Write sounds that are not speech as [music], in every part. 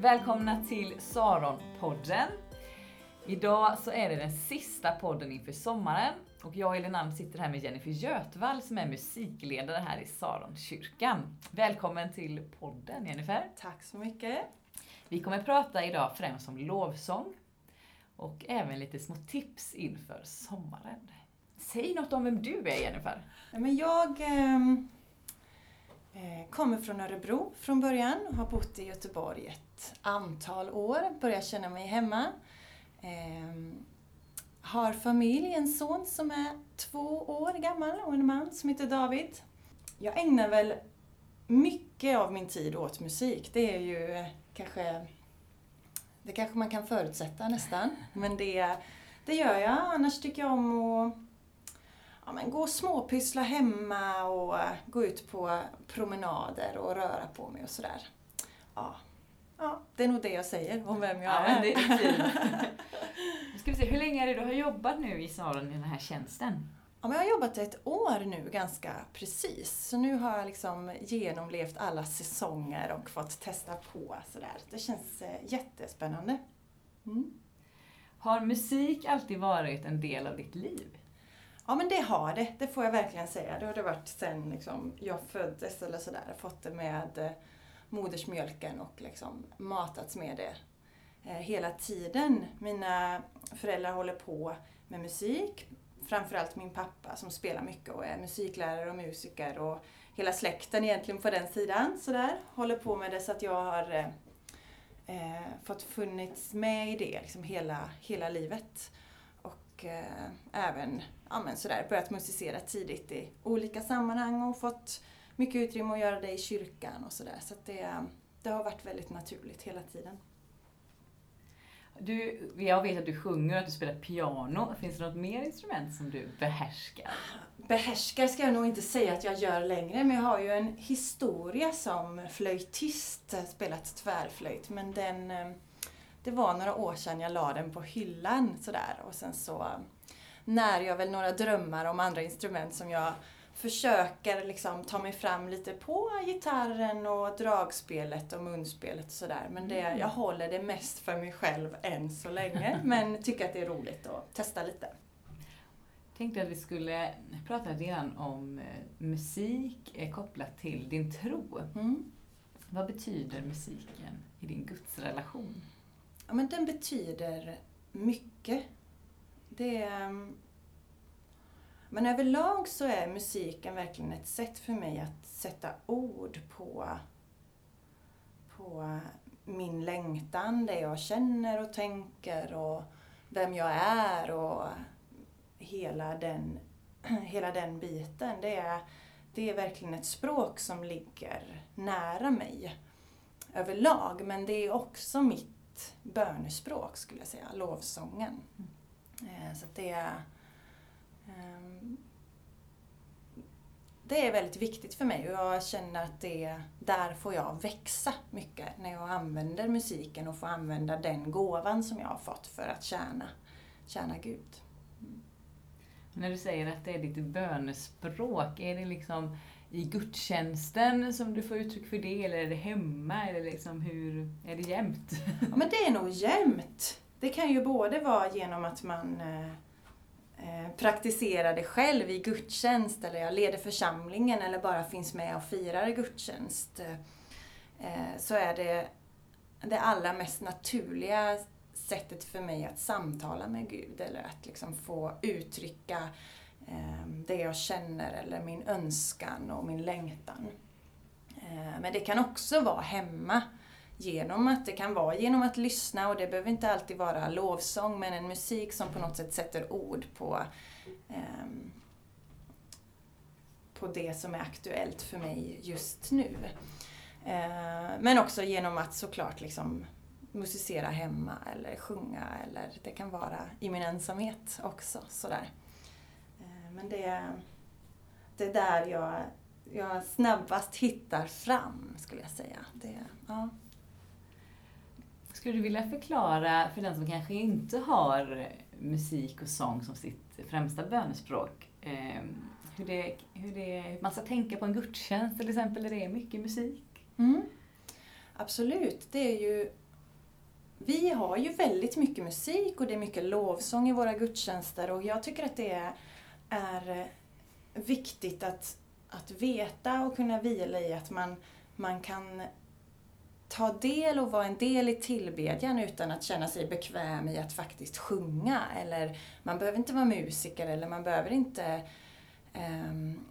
Välkomna till Saron-podden. Idag så är det den sista podden inför sommaren och jag och Elinam sitter här med Jennifer Götvall som är musikledare här i Saronkyrkan. Välkommen till podden Jennifer. Tack så mycket. Vi kommer prata idag främst om lovsång och även lite små tips inför sommaren. Säg något om vem du är Jennifer. Men jag eh, Eh, kommer från Örebro från början och har bott i Göteborg ett antal år. Börjar känna mig hemma. Ehm, har familj, en son som är två år gammal och en man som heter David. Jag ägnar väl mycket av min tid åt musik. Det är ju eh, kanske det kanske man kan förutsätta nästan. Men det, det gör jag. Annars tycker jag om att ja, men gå och småpyssla hemma och uh, gå ut på promenader och röra på mig och sådär. Ja. ja, det är nog det jag säger om vem jag Ja, är. det är. Nu [laughs] ska vi se, hur länge är det du har jobbat nu i Saron i den här tjänsten? Ja, men jag har jobbat ett år nu ganska precis. Så nu har jag liksom genomlevt alla säsonger och fått testa på sådär. Det känns eh, jättespännande. Mm. Har musik alltid varit en del av ditt liv? Ja men det har det, det får jag verkligen säga. Det har det varit sen liksom, jag föddes eller sådär. Fått det med eh, modersmjölken och liksom matats med det eh, hela tiden. Mina föräldrar håller på med musik. Framförallt min pappa som spelar mycket och är musiklärare och musiker och hela släkten egentligen på den sidan sådär. Håller på med det så att jag har eh, eh, fått funnits med i det liksom hela, hela livet. Och eh, även ja, men sådär, börjat musicera tidigt i olika sammanhang och fått mycket utrymme att göra det i kyrkan och sådär. Så att det, det har varit väldigt naturligt hela tiden. Du, jag vet att du sjunger och att du spelar piano. Finns det något mer instrument som du behärskar? Behärskar ska jag nog inte säga att jag gör längre, men jag har ju en historia som flöjtist, spelat tvärflöjt, men den eh, det var några år sedan jag la den på hyllan sådär och sen så när jag väl några drömmar om andra instrument som jag försöker liksom ta mig fram lite på gitarren och dragspelet och munspelet och sådär. Men det, jag håller det mest för mig själv än så länge. Men tycker att det är roligt att testa lite. tänkte att vi skulle prata lite grann om eh, musik eh, kopplat till din tro. Mm. Vad betyder musiken i din gudsrelation? Ja, men den betyder mycket. Det är, mm, men överlag så är musiken verkligen ett sätt för mig att sätta ord på, på min längtan, det jag känner och tänker och vem jag är och hela den, [clears throat] hela den biten. Det är, det är verkligen ett språk som ligger nära mig överlag. Men det är också mitt bönespråk skulle jag säga, lovsången. Mm. Så att det är det är väldigt viktigt för mig och jag känner att det, där får jag växa mycket när jag använder musiken och får använda den gåvan som jag har fått för att tjäna, tjäna Gud. Mm. När du säger att det är ditt bönespråk, är det liksom i gudstjänsten som du får uttryck för det, eller är det hemma? Eller liksom hur, är det jämt? Ja, men det är nog jämnt. Det kan ju både vara genom att man eh, eh, praktiserar det själv i gudstjänst eller jag leder församlingen eller bara finns med och firar gudstjänst. Eh, eh, så är det det allra mest naturliga sättet för mig att samtala med Gud eller att liksom få uttrycka eh, Ehm, det jag känner eller min önskan och min längtan. Eh, Men det kan också vara hemma genom att det kan vara genom att lyssna och det behöver inte alltid vara lovsång men en musik som på något sätt sätter ord på ehm, på det som är aktuellt för mig just nu. Eh, men också genom att såklart liksom musicera hemma eller sjunga eller det kan vara i min ensamhet också. Sådär. Men det, det är där jag, jag snabbast hittar fram skulle jag säga. Det, ja. Skulle du vilja förklara för den som kanske inte har musik och sång som sitt främsta bönespråk, eh, hur, det, hur det, man ska tänka på en gudstjänst till exempel, där det är mycket musik? Mm. Absolut, det är ju vi har ju väldigt mycket musik och det är mycket lovsång i våra gudstjänster och jag tycker att det är, är eh, viktigt att, att veta och kunna vila i att man, man kan ta del och vara en del i tillbedjan utan att känna sig bekväm i att faktiskt sjunga. Eller man behöver inte vara musiker eller man behöver inte um,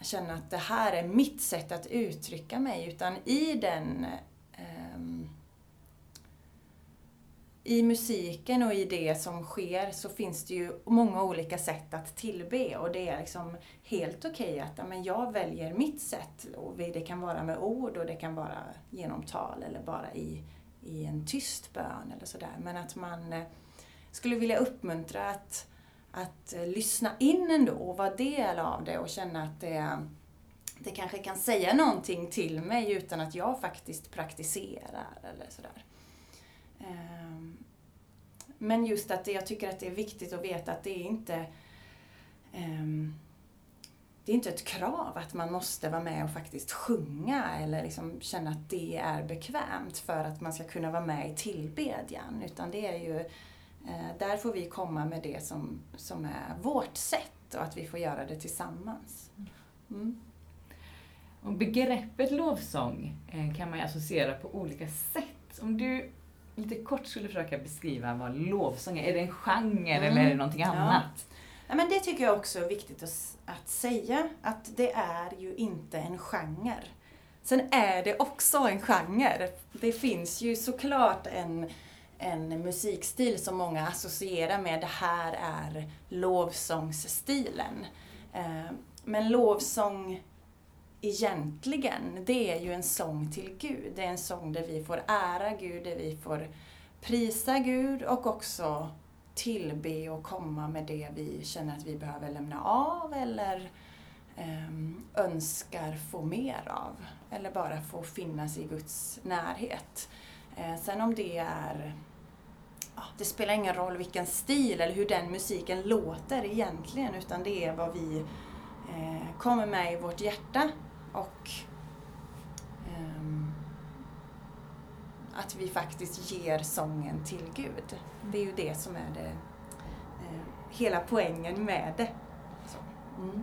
känna att det här är mitt sätt att uttrycka mig. Utan i den um, i musiken och i det som sker så finns det ju många olika sätt att tillbe och det är liksom helt okej okay att men jag väljer mitt sätt. Och det kan vara med ord och det kan vara genom tal eller bara i, i en tyst bön eller sådär. Men att man eh, skulle vilja uppmuntra att, att eh, lyssna in ändå och vara del av det och känna att det, det kanske kan säga någonting till mig utan att jag faktiskt praktiserar eller sådär. Ehm, men just att jag tycker att det är viktigt att veta att det är inte ehm, det är inte ett krav att man måste vara med och faktiskt sjunga eller liksom känna att det är bekvämt för att man ska kunna vara med i tillbedjan. Utan det är ju, eh, där får vi komma med det som, som är vårt sätt och att vi får göra det tillsammans. Mm. Och begreppet lovsång eh, kan man ju associera på olika sätt. Om du lite kort skulle försöka beskriva vad lovsång är. Är det en genre mm. eller är det någonting annat? Ja. ja. men det tycker jag också är viktigt att, att säga, att det är ju inte en genre. Sen är det också en genre. Det finns ju såklart en, en musikstil som många associerar med det här är lovsångsstilen. Eh, men lovsång egentligen, det är ju en sång till Gud. Det är en sång där vi får ära Gud, där vi får prisa Gud och också tillbe och komma med det vi känner att vi behöver lämna av eller ehm, önskar få mer av. Eller bara få finnas i Guds närhet. Eh, sen om det är det spelar ingen roll vilken stil eller hur den musiken låter egentligen utan det är vad vi eh, kommer med i vårt hjärta och um, att vi faktiskt ger sången till Gud. Det är ju det som är det, uh, hela poängen med det. Mm.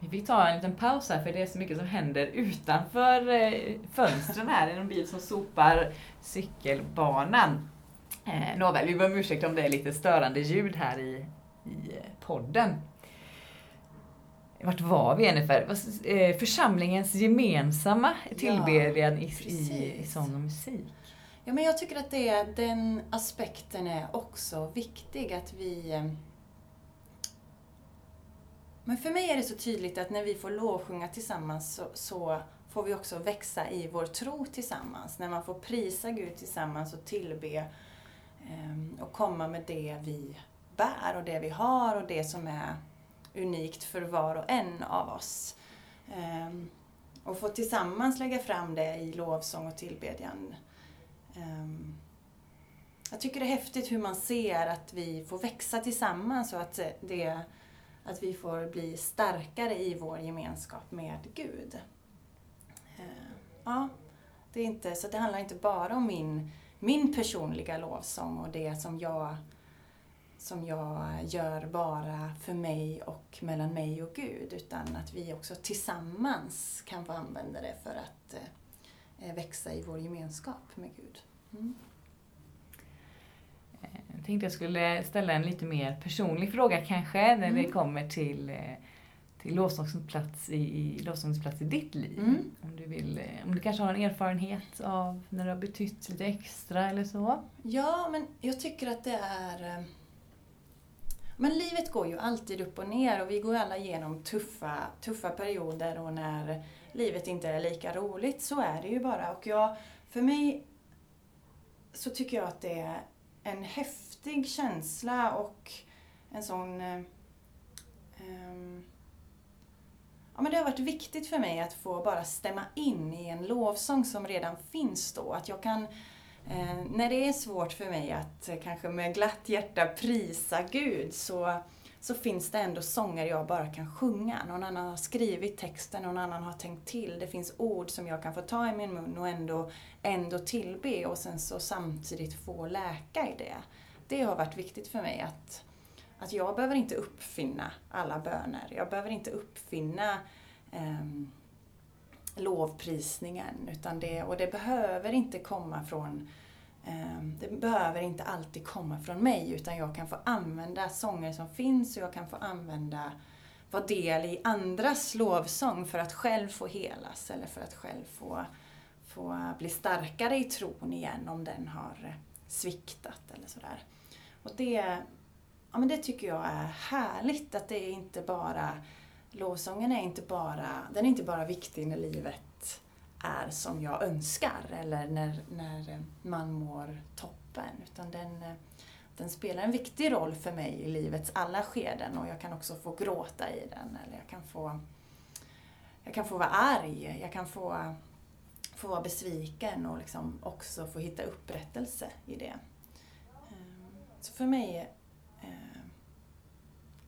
Vi fick ta en liten paus här för det är så mycket som händer utanför eh, fönstren här. Det är en bil som sopar cykelbanan. Eh, nåväl, vi ber om ursäkt om det är lite störande ljud här i, i eh, podden vart var vi ungefär? Eh, församlingens gemensamma tillbedjan ja, i, i, i sång och musik. Ja, men jag tycker att det, den aspekten är också viktig. Att vi... Eh, men för mig är det så tydligt att när vi får lovsjunga tillsammans så, så får vi också växa i vår tro tillsammans. När man får prisa Gud tillsammans och tillbe eh, och komma med det vi bär och det vi har och det som är unikt för var och en av oss. Um, och få tillsammans lägga fram det i lovsång och tillbedjan. Um, jag tycker det är häftigt hur man ser att vi får växa tillsammans och att, eh, det, att vi får bli starkare i vår gemenskap med Gud. Uh, ja, det är inte, så det handlar inte bara om min, min personliga lovsång och det som jag som jag gör bara för mig och mellan mig och Gud utan att vi också tillsammans kan få använda det för att eh, växa i vår gemenskap med Gud. Mm. Eh, jag tänkte jag skulle ställa en lite mer personlig fråga kanske när mm. det kommer till, eh, till lovsångsplats i, i, lovsångsplats i ditt liv. Mm. Om, du vill, om du kanske har en erfarenhet av när det har betytt lite extra eller så? Ja, men jag tycker att det är men livet går ju alltid upp och ner och vi går alla igenom tuffa, tuffa perioder och när livet inte är lika roligt, så är det ju bara. Och jag, för mig så tycker jag att det är en häftig känsla och en sån... Eh, um, ja, men det har varit viktigt för mig att få bara stämma in i en lovsång som redan finns då. Att jag kan Eh, när det är svårt för mig att eh, kanske med glatt hjärta prisa Gud så så finns det ändå sånger jag bara kan sjunga. Någon annan har skrivit texten, någon annan har tänkt till. Det finns ord som jag kan få ta i min mun och ändå, ändå tillbe och sen så samtidigt få läka i det. Det har varit viktigt för mig att, att jag behöver inte uppfinna alla böner. Jag behöver inte uppfinna um, lovprisningen. Utan det, och det behöver inte komma från ehm, det behöver inte alltid komma från mig utan jag kan få använda sånger som finns och jag kan få använda, vara del i andras lovsång för att själv få helas eller för att själv få, få bli starkare i tron igen om den har sviktat eller sådär. Och det, ja, men det tycker jag är härligt att det är inte bara lovsången är inte bara, den är inte bara viktig när livet är som jag önskar eller när, när man mår toppen. Utan den, den spelar en viktig roll för mig i livets alla skeden och jag kan också få gråta i den. Eller jag kan få, jag kan få vara arg, jag kan få, få vara besviken och liksom också få hitta upprättelse i det. Ehm, så för mig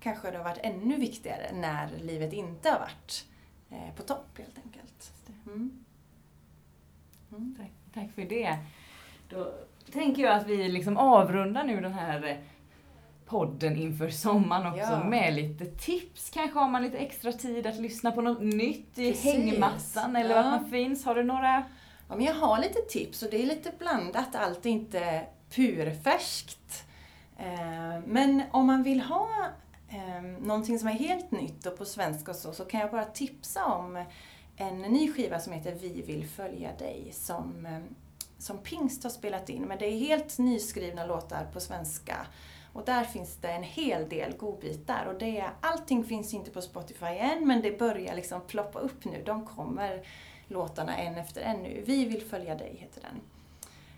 kanske det har varit ännu viktigare när livet inte har varit eh, på topp helt enkelt. Mm. Mm. Tack, tack, för det. Då tänker jag att vi liksom avrundar nu den här eh, podden inför sommaren också ja. med lite tips. Kanske har man lite extra tid att lyssna på något nytt i Precis. hängmattan eller ja. vart man finns. Har du några? Ja, men jag har lite tips och det är lite blandat. Allt är inte purfärskt. Eh, men om man vill ha eh, någonting som är helt nytt och på svenska och så, så kan jag bara tipsa om en ny skiva som heter Vi vill följa dig som, ehm, som Pingst har spelat in. Men det är helt nyskrivna låtar på svenska. Och där finns det en hel del godbitar. Och det, allting finns inte på Spotify än, men det börjar liksom ploppa upp nu. De kommer låtarna en efter en nu. Vi vill följa dig heter den.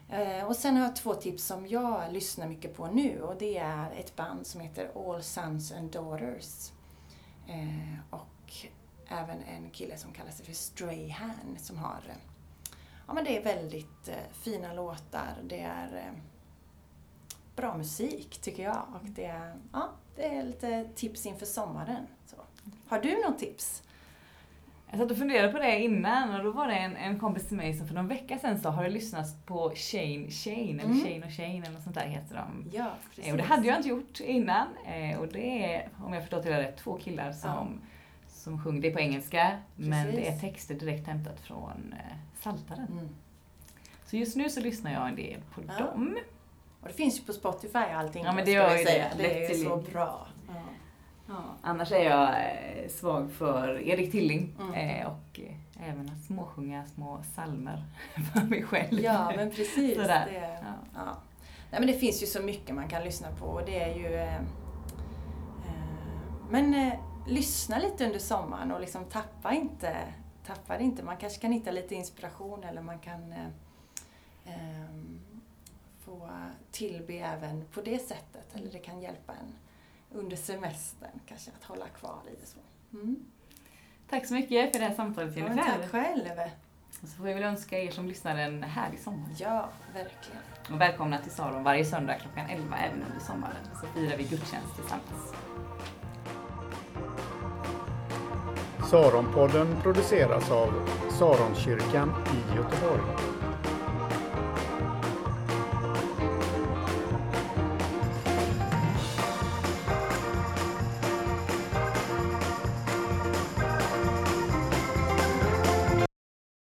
Eh, och sen har jag två tips som jag lyssnar mycket på nu och det är ett band som heter All Sons and Daughters. Eh, och även en kille som kallar sig för Strayhan som har eh, Ja men det är väldigt eh, fina låtar, det är bra musik tycker jag och det är, ja, det är lite tips inför sommaren. Så. Har du något tips? Jag satt och funderade på det innan och då var det en, en kompis till mig som för någon vecka sedan sa, har du lyssnat på Shane Shane, eller mm. Shane och Shane eller något sånt där heter de. Ja, precis. Och det hade jag inte gjort innan. Eh, och det är, om jag förstått det rätt, två killar som, ja. som sjunger. Det är på engelska, precis. men det är texter direkt hämtat från eh, Saltaren. Mm. Så just nu så lyssnar jag en del på ja. dem. Och det finns ju på Spotify och allting. Ja, men det gör ju det. Det är så bra. Ja. Annars är jag eh, svag för Erik Tilling mm. Eh, och eh, även att småsjunga små salmer [laughs] för mig själv. Ja, men precis. Sådär. Det, ja. ja. Nej, men det finns ju så mycket man kan lyssna på och det är ju... Eh, men eh, lyssna lite under sommaren och liksom tappa inte, tappa det inte. Man kanske kan hitta lite inspiration eller man kan eh, få tillbe även på det sättet. Eller det kan hjälpa en under semestern kanske att hålla kvar i det så. Mm. Tack så mycket för det här samtalet Jennifer. Ja, tack själv. Och så får jag väl önska er som lyssnar en härlig sommar. Ja, verkligen. Och välkomna till Saron varje söndag klockan 11 även under sommaren. Så firar vi gudstjänst tillsammans. Saronpodden produceras av Saronkyrkan i Göteborg.